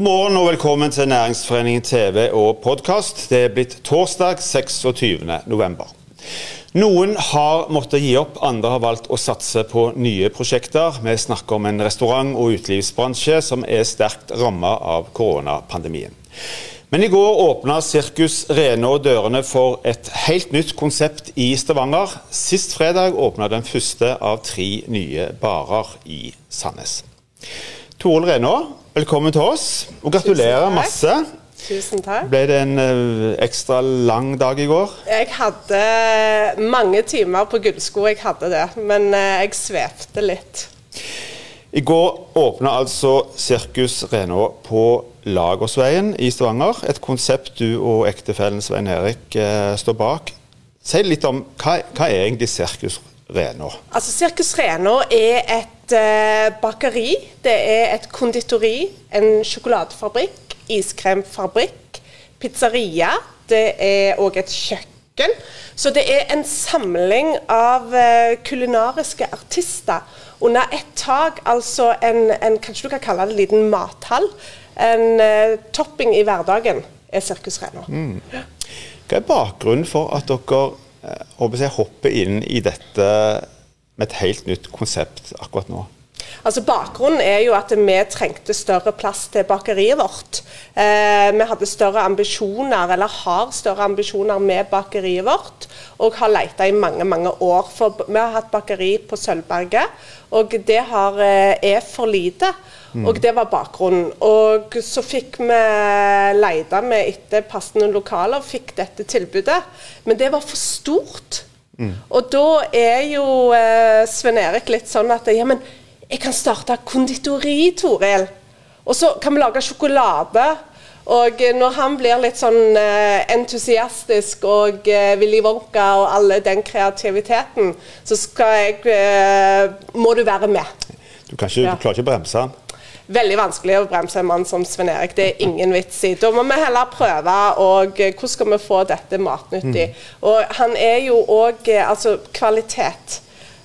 God morgen og velkommen til Næringsforeningen TV og podkast. Det er blitt torsdag 26. november. Noen har måttet gi opp, andre har valgt å satse på nye prosjekter. Vi snakker om en restaurant- og utelivsbransje som er sterkt rammet av koronapandemien. Men i går åpna Sirkus Renå dørene for et helt nytt konsept i Stavanger. Sist fredag åpna den første av tre nye barer i Sandnes. Toril Renå, velkommen til oss, og gratulerer masse. Tusen takk. Ble det en uh, ekstra lang dag i går? Jeg hadde mange timer på gullsko, jeg hadde det. Men uh, jeg svevde litt. I går åpna altså Sirkus Renå på Lagersveien i Stavanger. Et konsept du og ektefellen Svein Erik uh, står bak. Si litt om hva, hva er egentlig Sirkus Renå? Altså, Sirkus Renå er et uh, bakeri, det er et konditori, en sjokoladefabrikk, iskremfabrikk, pizzeria. Det er òg et kjøkken. Så det er en samling av uh, kulinariske artister under ett tak. Altså en, en, kanskje du kan kalle det en liten mathall. En uh, topping i hverdagen er Sirkus Renå. Mm. Hva er bakgrunnen for at dere jeg, hopper inn i dette med et helt nytt konsept akkurat nå? Altså Bakgrunnen er jo at vi trengte større plass til bakeriet vårt. Eh, vi hadde større ambisjoner, eller har større ambisjoner med bakeriet vårt, og har leita i mange mange år. For vi har hatt bakeri på Sølvberget, og det har, eh, er for lite. Mm. Og det var bakgrunnen. Og så fikk vi leita med etter passende lokaler og fikk dette tilbudet. Men det var for stort. Mm. Og da er jo eh, Sven Erik litt sånn at ja, men jeg kan starte konditori, Toril. Og så kan vi lage sjokolade. Og når han blir litt sånn eh, entusiastisk og eh, Willy Wonka og alle den kreativiteten, så jeg eh, Må du være med. Du, ikke, ja. du klarer ikke å bremse han? Veldig vanskelig å bremse en mann som Sven Erik. Det er ingen vits i. Da må vi heller prøve og eh, hvordan skal vi få dette matnyttig. Mm. Og han er jo òg eh, altså kvalitet.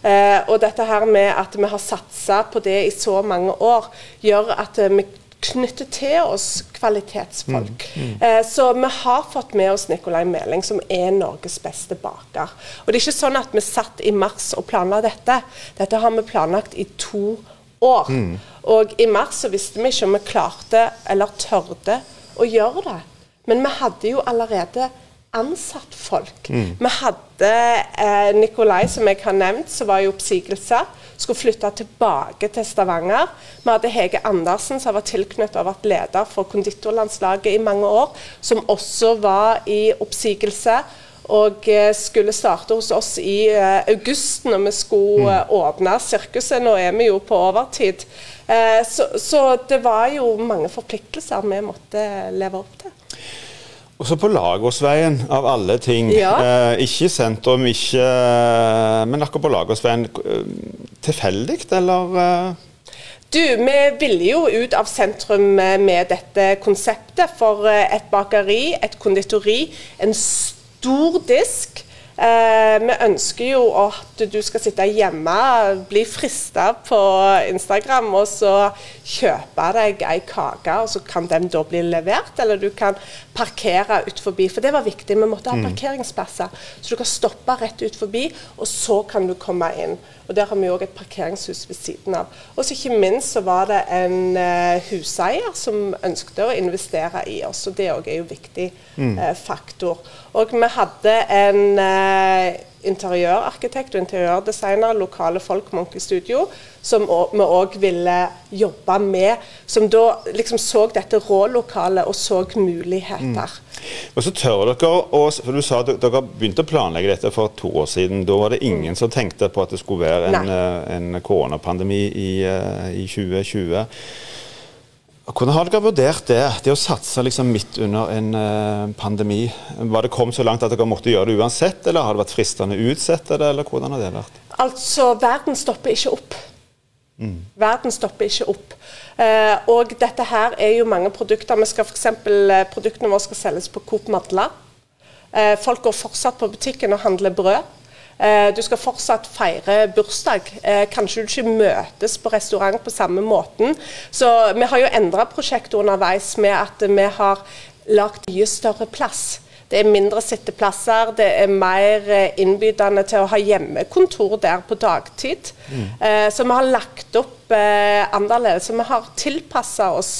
Eh, og dette her med at vi har satsa på det i så mange år, gjør at eh, vi knytter til oss kvalitetsfolk. Mm, mm. Eh, så vi har fått med oss Nicolai Meling, som er Norges beste baker. Og det er ikke sånn at vi satt i mars og planla dette. Dette har vi planlagt i to år år. Mm. Og i mars så visste vi ikke om vi klarte eller tørde å gjøre det. Men vi hadde jo allerede ansatt folk. Mm. Vi hadde eh, Nikolai, som jeg har nevnt, som var i oppsigelse. Skulle flytte tilbake til Stavanger. Vi hadde Hege Andersen, som var tilknyttet og vært leder for konditorlandslaget i mange år, som også var i oppsigelse og eh, skulle starte hos oss i uh, august, når vi skulle mm. åpne sirkuset. Nå er vi jo på overtid. Så, så, det var jo mange forpliktelser vi måtte leve opp til. Og så på Lagåsveien, av alle ting. Ja. ikke sentrum, ikke Men akkurat på Lagåsveien. Tilfeldig, eller? Du, vi ville jo ut av sentrum med dette konseptet. For et bakeri, et konditori, en stor stor disk. Eh, vi ønsker jo at du skal sitte hjemme, bli frista på Instagram og så kjøpe deg ei kake, og så kan den da bli levert. Eller du kan parkere ut forbi, for det var viktig. Vi måtte ha mm. parkeringsplasser. Så du kan stoppe rett ut forbi, og så kan du komme inn. Og Der har vi òg et parkeringshus ved siden av. Og så ikke minst så var det en uh, huseier som ønsket å investere i oss, og det òg er jo viktig mm. uh, faktor. Og vi hadde en uh, interiørarkitekt og interiørdesigner, lokale folk, Monkey Studio, som vi òg ville jobbe med. Som da liksom så dette rålokalet og så muligheter. Mm. Og så tør dere å, for Du sa at dere begynte å planlegge dette for to år siden. Da var det ingen mm. som tenkte på at det skulle være en, eh, en koronapandemi i, eh, i 2020. Hvordan har dere vurdert det, det å satse liksom midt under en uh, pandemi? Var det kommet så langt at dere måtte gjøre det uansett, eller har det vært fristende å utsette det, eller hvordan har det vært? Altså, verden stopper ikke opp. Mm. Verden stopper ikke opp. Eh, og dette her er jo mange produkter. Vi skal f.eks. Uh, produktene våre skal selges på Coop Madla. Eh, folk går fortsatt på butikken og handler brød. Eh, du skal fortsatt feire bursdag. Eh, kanskje du ikke møtes på restaurant på samme måten. Så vi har jo endra prosjektet underveis med at vi har lagd mye større plass. Det er mindre sitteplasser, det er mer eh, innbydende til å ha hjemmekontor der på dagtid. Mm. Så vi har lagt opp annerledes. Så vi har tilpassa oss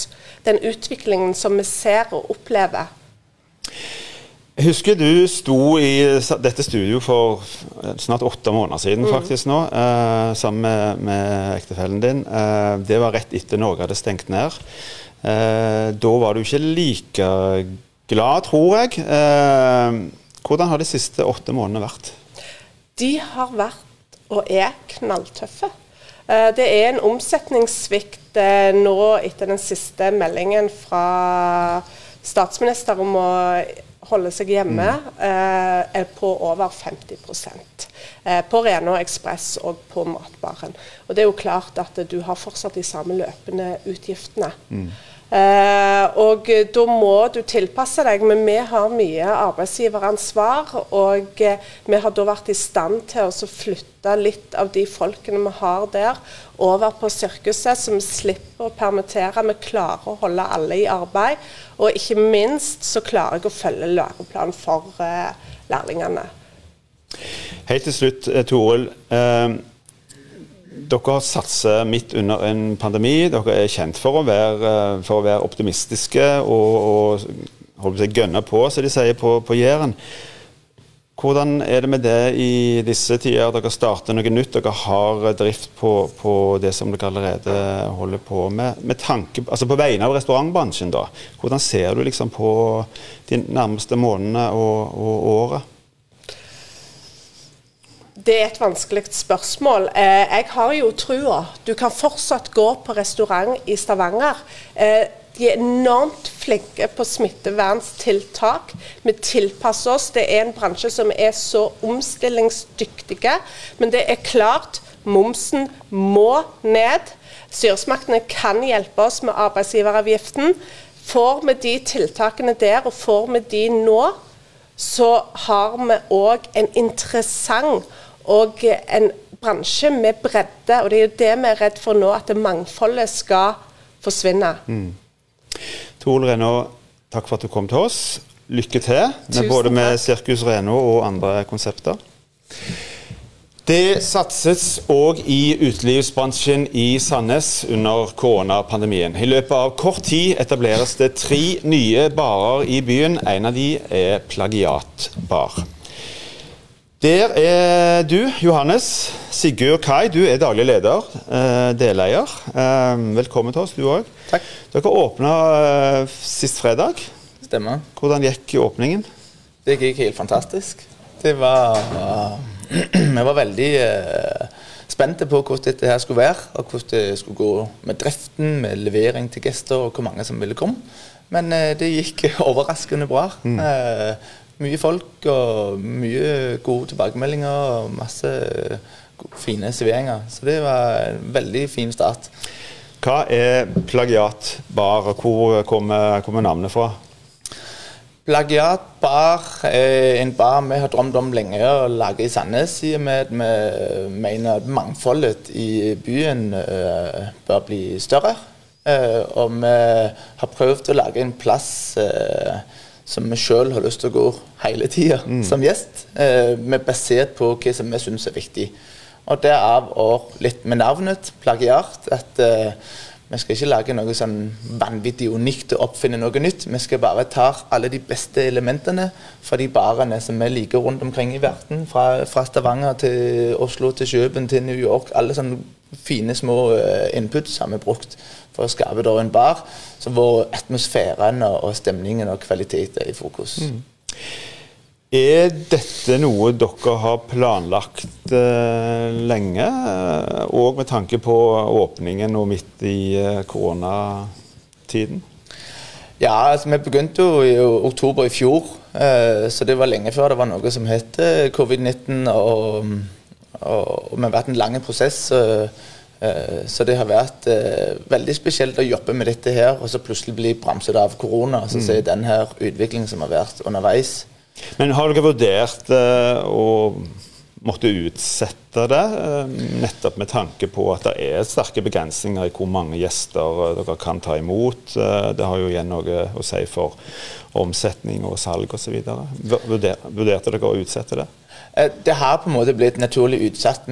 den utviklingen som vi ser og opplever. Jeg husker du sto i dette studioet for snart åtte måneder siden mm. faktisk nå, eh, sammen med, med ektefellen din. Eh, det var rett etter Norge hadde stengt ned. Eh, da var du ikke like glad, tror jeg. Eh, hvordan har de siste åtte månedene vært? De har vært og er knalltøffe. Eh, det er en omsetningssvikt eh, nå etter den siste meldingen fra statsminister om å holde seg hjemme, mm. eh, er på over 50 eh, På Rena Ekspress og på Matbaren. Og Det er jo klart at du har fortsatt de samme løpende utgiftene. Mm. Eh, og da må du tilpasse deg, men vi har mye arbeidsgiveransvar. Og eh, vi har da vært i stand til å flytte litt av de folkene vi har der, over på sirkuset, så vi slipper å permittere. Vi klarer å holde alle i arbeid. Og ikke minst så klarer jeg å følge læreplanen for eh, lærlingene. Helt til slutt, eh, Toril. Eh, dere har satset midt under en pandemi. Dere er kjent for å være, for å være optimistiske og, og seg, gønne på, som de sier på, på Jæren. Hvordan er det med det i disse tider? Dere starter noe nytt. Dere har drift på, på det som dere allerede holder på med. med tanke, altså På vegne av restaurantbransjen, da. Hvordan ser du liksom på de nærmeste månedene og, og året? Det er et vanskelig spørsmål. Eh, jeg har jo trua. Du kan fortsatt gå på restaurant i Stavanger. Eh, de er enormt flinke på smittevernstiltak. Vi tilpasser oss. Det er en bransje som er så omstillingsdyktige. Men det er klart, momsen må ned. Styresmaktene kan hjelpe oss med arbeidsgiveravgiften. Får vi de tiltakene der, og får vi de nå, så har vi òg en interessant og en bransje med bredde. Og det er jo det vi er redd for nå, at mangfoldet skal forsvinne. Mm. Tor Renå, takk for at du kom til oss. Lykke til med både med Sirkus Reno og andre konsepter. Det satses òg i utelivsbransjen i Sandnes under koronapandemien. I løpet av kort tid etableres det tre nye barer i byen. En av de er Plagiatbar. Der er du, Johannes. Sigurd Kai, du er daglig leder, eh, deleier. Eh, velkommen til oss, du òg. Dere åpna eh, sist fredag. Stemmer. Hvordan gikk åpningen? Det gikk helt fantastisk. Det var Vi var veldig spente på hvordan dette her skulle være, og hvordan det skulle gå med driften, med levering til gjester og hvor mange som ville komme. Men det gikk overraskende bra. Mm mye folk og mye gode tilbakemeldinger og masse fine serveringer. Så det var en veldig fin start. Hva er Plagiat bar, og hvor kommer, kommer navnet fra? Plagiat bar er en bar vi har drømt om lenge å lage i Sandnes, i og med at vi mener at mangfoldet i byen uh, bør bli større. Uh, og vi har prøvd å lage en plass uh, som vi sjøl har lyst til å gå hele tida mm. som gjest, eh, med basert på hva som vi syns er viktig. Og Derav og litt med navnet, plagiat. At eh, vi skal ikke lage noe sånn vanvittig unikt og oppfinne noe nytt. Vi skal bare ta alle de beste elementene fra de barene som vi liker rundt omkring i verden. Fra, fra Stavanger til Oslo til Kjøben til New York. Alle sånne fine små uh, inputs har vi brukt for å skape en bar hvor atmosfæren og stemningen og kvalitet er i fokus. Mm. Er dette noe dere har planlagt uh, lenge, òg uh, med tanke på åpningen og midt i uh, koronatiden? Ja, altså vi begynte jo i oktober i fjor, uh, så det var lenge før det var noe som het covid-19. Og, og, og, vi har vært en lang prosess. Så det har vært veldig spesielt å jobbe med dette her, og så plutselig bli bremset av korona. Så mm. se den her utviklingen som har vært underveis. Men har dere vurdert uh, å måtte utsette det, eh, nettopp med tanke på at det er sterke begrensninger i hvor mange gjester eh, dere kan ta imot. Eh, det har jo igjen noe å si for omsetning og salg osv. Vurderte dere å utsette det? Det har på en måte blitt naturlig utsatt.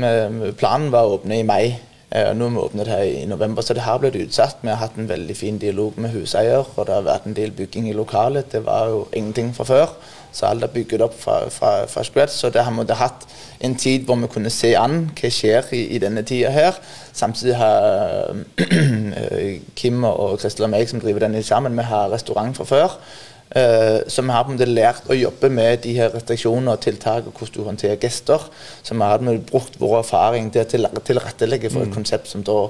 Planen var å åpne i mai. Nå har vi åpnet her i november, så det har blitt utsatt. Vi har hatt en veldig fin dialog med huseier, og det har vært en del bygging i lokalet. Det var jo ingenting fra før. Så alt er bygget opp fra, fra, fra scratch. Så det har vi hatt en tid hvor vi kunne se an hva skjer i, i denne tida her. Samtidig har Kim og Kristel og meg som driver denne sammen, vi har restaurant fra før. Uh, så vi har på en måte lært å jobbe med de her restriksjoner og tiltak og hvordan du håndterer gjester. Så vi har brukt vår erfaring til å tilrettelegge for et mm. konsept som da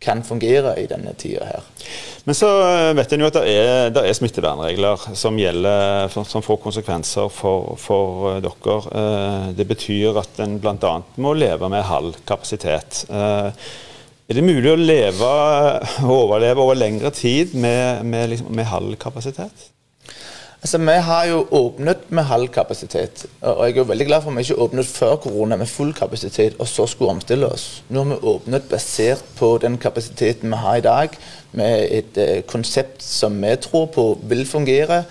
kan fungere i denne tida her. Men så eh, vet en jo at det er, det er smittevernregler som, gjelder, som får konsekvenser for, for eh, dere. Eh, det betyr at en bl.a. må leve med halv kapasitet. Er det mulig å leve og overleve over lengre tid med, med, liksom, med halv kapasitet? Altså, Vi har jo åpnet med halv kapasitet. Og jeg er jo veldig glad for at vi ikke åpnet før korona med full kapasitet og så skulle omstille oss. Nå har vi åpnet basert på den kapasiteten vi har i dag, med et eh, konsept som vi tror på vil fungere,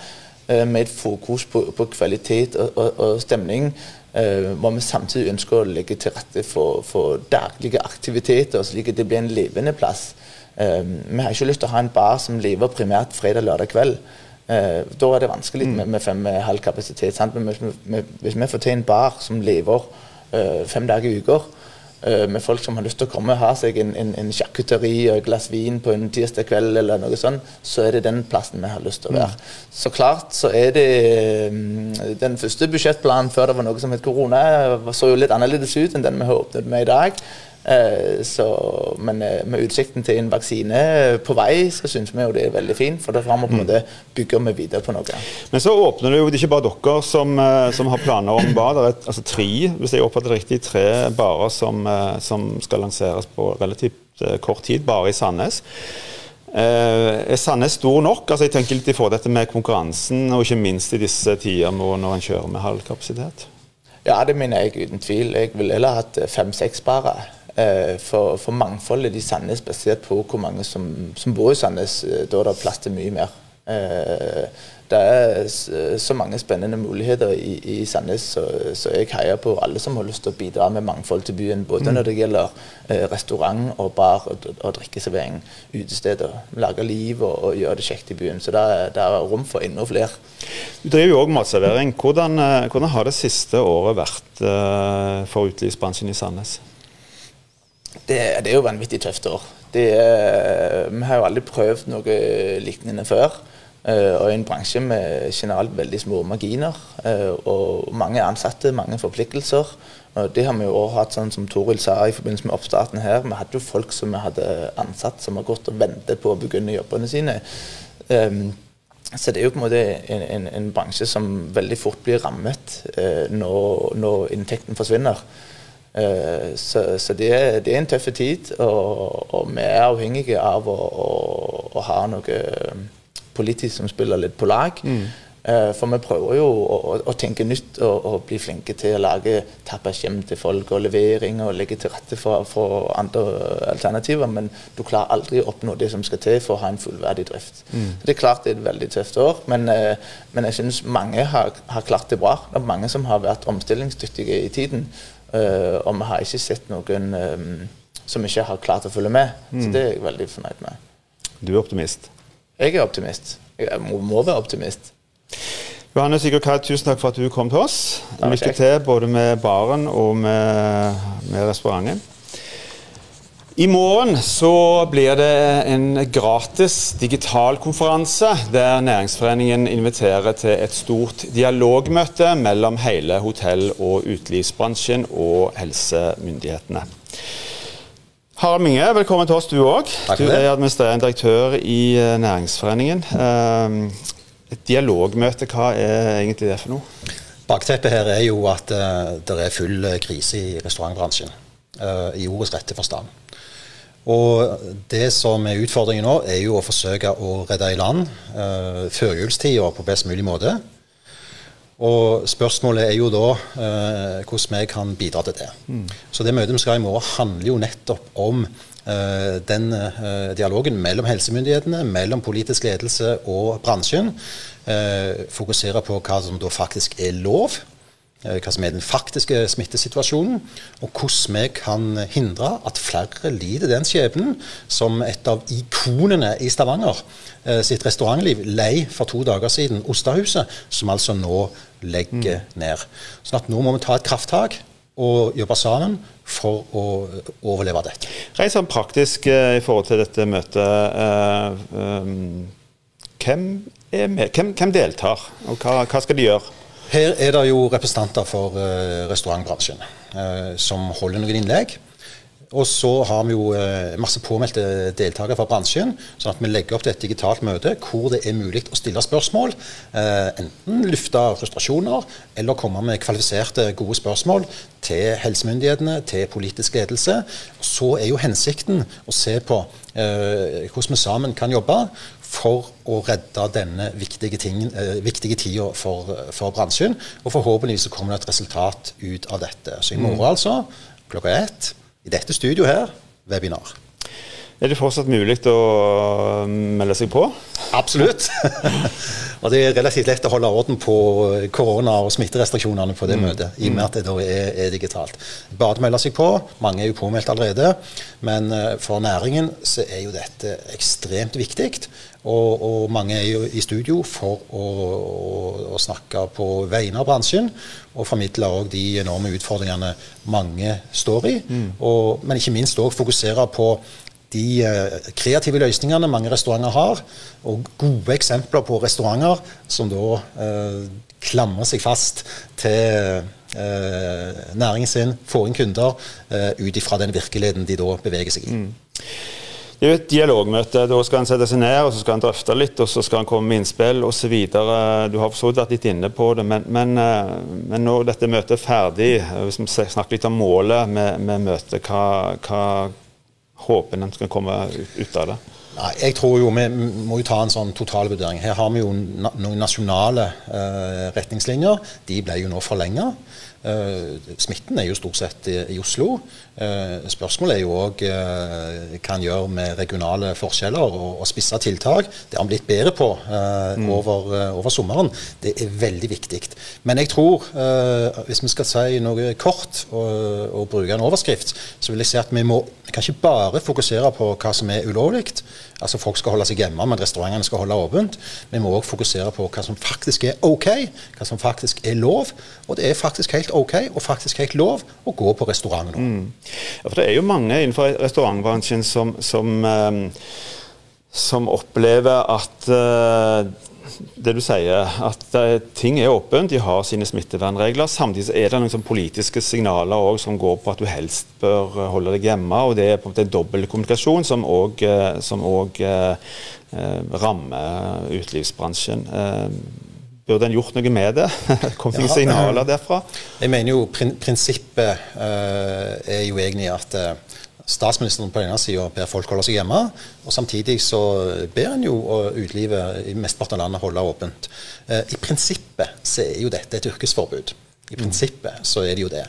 eh, med et fokus på, på kvalitet og, og, og stemning. Eh, hvor vi samtidig ønsker å legge til rette for, for daglige aktiviteter, slik at det blir en levende plass. vi har ikke lyst til å ha en bar som lever primært fredag-lørdag kveld. Eh, da er det vanskelig med, med fem med halv kapasitet. Men hvis vi, hvis vi får til en bar som lever eh, fem dager i uka, eh, med folk som har lyst til å komme og ha seg en, en, en sjakkuteri og et glass vin på en tirsdag kveld, eller noe sånt, så er det den plassen vi har lyst til å være. Mm. Så klart så er det um, Den første budsjettplanen før det var noe som het korona, så jo litt annerledes ut enn den vi har åpnet med i dag. Eh, så, men eh, med utsikten til en vaksine på vei, så syns vi jo det er veldig fint. For da får vi på en måte bygger vi videre på noe. Men så åpner det jo ikke bare dere som, eh, som har planer om bar. Det er altså tre, hvis jeg oppfatter det riktig, tre barer som, som skal lanseres på relativt kort tid, bare i Sandnes. er Sandnes stor nok? Altså jeg tenker litt i forhold dette med konkurransen, og ikke minst i disse tider når en kjører med halv kapasitet? Ja, det mener jeg uten tvil. Jeg ville heller hatt fem-seks barer. Eh, for, for mangfoldet i Sandnes, basert på hvor mange som, som bor i Sandnes, eh, da er det plass til mye mer. Eh, det er så mange spennende muligheter i, i Sandnes, så, så, jeg heier på alle som har lyst til å bidra med mangfold til byen. Både mm. når det gjelder restaurant og bar og, og drikkeservering, utesteder. Lage liv og, og, gjøre det kjekt i byen. Så det er, det er rom for enda flere. Du driver jo òg matservering. Hvordan, hvordan, har det siste året vært for utelivsbransjen i Sandnes? Det, det, er jo vanvittig tøft år. Det, vi har jo aldri prøvd noe lignende før. Uh, og i en bransje med generelt veldig små marginer uh, og mange ansatte, mange forpliktelser. Og det har vi jo også hatt, sånn som Toril sa i forbindelse med oppstarten her. Vi hadde jo folk som vi hadde ansatt, som har gått og ventet på å begynne jobbene sine. Um, så det er jo på en måte en, en, en bransje som veldig fort blir rammet uh, når, når inntekten forsvinner. Eh, så, så det, er, det, er, en tøff tid, og, og, vi er avhengige av å, å, å, ha noe eh, politisk som spiller litt på lag. Mm. Eh, for vi prøver jo å, å tenke nytt og, og, bli flinke til å lage tapas hjem til folk og levering og legge til rette for, for, andre alternativer. Men du klarer aldri å oppnå det som skal til for å ha en fullverdig drift. Mm. Det er klart det er et veldig tøft år, men, men jeg syns mange har, har, klart det bra. Det er mange som har vært omstillingsdyktige i tiden. Uh, og vi har ikke sett noen um, som ikke har klart å følge med. Mm. Så det er jeg veldig fornøyd med. Du er optimist? Jeg er optimist. Jeg må, må være optimist. Johannes Sigurd tusen takk for at du kom til oss. Lykke til både med baren og med, med restauranten. I morgen så blir det en gratis digital konferanse der Næringsforeningen inviterer til et stort dialogmøte mellom hele hotell- og utelivsbransjen og helsemyndighetene. Harald Minge, velkommen til oss du òg. Du er administrerende direktør i eh, Næringsforeningen. Eh, et dialogmøte, hva er egentlig det for noe? Bakteppet her er jo at uh, det er full krise i restaurantbransjen. I ordets rette forstand. Og det som er utfordringen nå, er jo å forsøke å redde i land uh, førjulstida på best mulig måte. Og spørsmålet er jo da eh, hvordan vi kan bidra til det. Mm. Så det møtet vi skal ha i morgen, handler jo nettopp om eh, den eh, dialogen mellom helsemyndighetene, mellom politisk ledelse og bransjen. Eh, fokusere på hva som da faktisk er lov Eh, hva som er den faktiske smittesituasjonen, og hvordan vi kan hindre at flere lider den skjebnen som et av ikonene i Stavanger eh, sitt restaurantliv lei for to dager siden, Ostahuset, som altså nå legger mm. ned. Sånn at nå må vi ta et krafttak og jobbe sammen for å overleve dette. Rent sånn praktisk eh, i forhold til dette møtet. hvem er hvem, hvem, deltar, og hva, hva skal de gjøre? Her er det jo representanter for uh, restaurantbransjen uh, som holder noen innlegg. Og så har vi jo uh, masse påmeldte deltakere fra bransjen, sånn at vi legger opp til et digitalt møte hvor det er mulig å stille spørsmål. enten lufte frustrasjoner, eller komme med kvalifiserte, gode spørsmål til helsemyndighetene, til politisk ledelse. Så er jo hensikten å se på hvordan vi sammen kan jobbe for å redde denne viktige, ting, eh, viktige tida for, for, bransjen. Og forhåpentligvis så kommer det et resultat ut av dette. Så i morgen, mm. altså, klokka ett, i dette studioet her, webinar. Er det fortsatt mulig å melde seg på? Absolutt. og det er relativt lett å holde orden på korona- og smitterestriksjonene på det mm. møtet, i og med at det da er, er digitalt. Bare å melde seg på. Mange er jo påmeldt allerede. Men uh, for næringen så er jo dette ekstremt viktig. Og, og, mange er jo i studio for å, å, å snakke på vegne av bransjen. Og formidle òg de enorme utfordringene mange står i. Mm. Og, men ikke minst òg fokusere på de uh, kreative løsningene mange restauranter har, og gode eksempler på restauranter som da eh, klamrer seg fast til eh, næringen sin, får inn kunder ut ifra den virkeligheten de da beveger seg i. Mm. Det er jo et dialogmøte. Da skal en sette seg ned og så skal en drøfte litt, og så skal en komme med innspill osv. Du har for vært litt inne på det, men, men, eh, men, når dette møtet er ferdig, eh, hvis vi snakker litt om målet med, med møtet, hva, hva håper en skal komme ut, av det? Nei, jeg tror jo Vi må jo ta en sånn totalvurdering. Her har vi jo noen nasjonale uh, retningslinjer. De ble jo nå forlenga. Uh, smitten er jo stort sett i, i Oslo. Uh, spørsmålet er jo òg hva en gjør med regionale forskjeller og, og spissa tiltak. Det har en blitt bedre på mm. over, over, sommeren. Det er veldig viktig. Men jeg tror, hvis vi skal si noe kort og, og, bruke en overskrift, så vil jeg si at vi må vi kan ikke bare fokusere på hva som er ulovlig. Altså Folk skal holde seg hjemme, men restaurantene skal holde åpent. Vi må òg fokusere på hva som faktisk er OK, hva som faktisk er lov. Og det er faktisk helt OK og faktisk helt lov å gå på restaurant nå. Mm. Ja, for det er jo mange innenfor restaurantbransjen som, som, um, som opplever at uh, det du sier, at uh, ting er åpent, de har sine smittevernregler. Samtidig er det noen sånn politiske signaler også, som går på at du helst bør uh, holde deg hjemme. og Det er på en måte dobbeltkommunikasjon som òg uh, rammer utelivsbransjen. Burde en gjort noe med det? Kom det ja, signaler derfra? Jeg mener jo prin prinsippet er jo egentlig at statsministeren på den ene sida ber folk holde seg hjemme, og samtidig så ber en jo utelivet i mesteparten av landet holde åpent. Eh, I prinsippet så er jo dette et yrkesforbud. I prinsippet så er det jo det.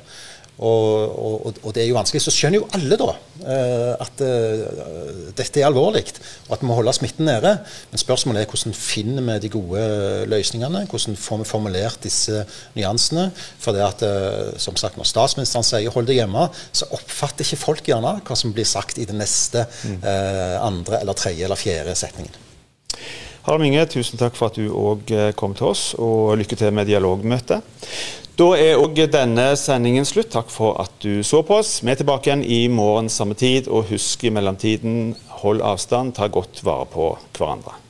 Og, og, og, det er jo vanskelig. Så skjønner jo alle da uh, at uh, dette er alvorlig, og at vi må holde smitten nede. Men spørsmålet er hvordan finner vi de gode løsningene? Hvordan får vi formulert disse nyansene? For det at, uh, som sagt, når statsministeren sier 'hold deg hjemme', så oppfatter ikke folk gjerne hva som blir sagt i den neste mm. andre eller tredje eller fjerde setningen. Harald Minge, tusen takk for at du òg kom til oss, og lykke til med dialogmøtet. Da er òg denne sendingen slutt. Takk for at du så på oss. Vi er tilbake igjen i morgen samme tid, og husk i mellomtiden, hold avstand, ta godt vare på hverandre.